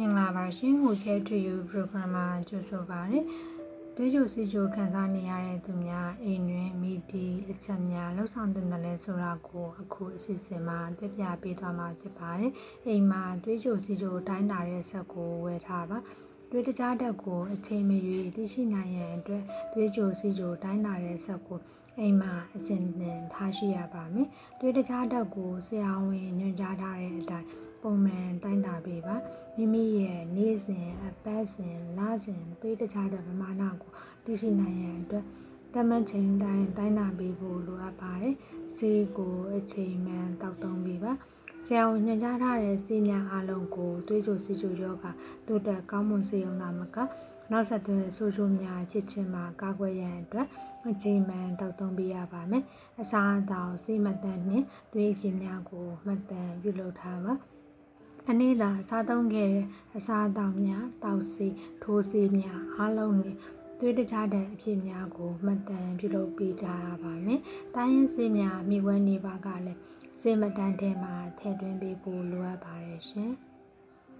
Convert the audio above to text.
မင်္ဂလာပါရှင်ဟိုကဲထူယူ program မှာကြိုဆိုပါရစေ။တွေးကြိုစီကြိုခံစားနေရတဲ့သူများအိမ်တွင်မိတီအချက်များလှုပ်ဆောင်တဲ့တယ်လဲဆိုတာကိုအခုအစီအစဉ်မှာပြပြပေးသွားမှာဖြစ်ပါတယ်။အိမ်မှာတွေးကြိုစီကြိုတိုင်းတာတဲ့ဆက်ကိုဝယ်ထားပါ။ တွေးတကြားတက်ကိုအချိန်မရွေးသိရှိနိုင်ရန်အတွက်တွေးကြိုစီကြိုတိုင်းတာတဲ့ဆက်ကိုအိမ်မှာအစဉ်သင်ထားရှိရပါမယ်။တွေးတကြားတက်ကိုဆရာဝန်ညွှန်ကြားထားတဲ့အတိုင်းပုံမှန်တိုင်းတာပေးပါမိမိရဲ့နေ့စဉ်အပတ်စဉ်လစဉ်သွေးတခြားတဲ့ပမာဏကိုသိရှိနိုင်ရန်အတွက်တမန်ချိန်တိုင်းတိုင်းတာပေးဖို့လိုအပ်ပါတယ်ဆေးကိုအချိန်မှန်တောက်သုံးပေးပါ ဆရာဝန်ညွှန်ကြားထားတဲ့ဆေးများအလုံးကိုသွေးကြိုစီကြိုယောဂတိုးတက်ကောင်းမွန်စေုံသာမကနောက်ဆက်တွဲဆိုးကျိုးများဖြစ်ခြင်းမှာကာကွယ်ရန်အတွက်အချိန်မှန်တောက်သုံးပေးရပါမယ်အစာအသောက်စိတ်မတန်နှင့်သွေးဖြစ်များကိုမှတ်တမ်းပြုလုပ်ထားပါအနည်းသာစားသုံးခဲ့တဲ့အစာအသောက်များတောက်စီထိုးစီများအားလုံးနှင့်သွေးတခြားတဲ့အဖြစ်များကိုမှတ်တမ်းပြုလုပ်ပေးကြရပါမယ်။တိုင်းရင်းစေးများမိဝဲနေပါကလည်း စေမတန်ထဲမှာထည့်သွင်းပေးဖို့လိုအပ်ပါတယ်ရှင်။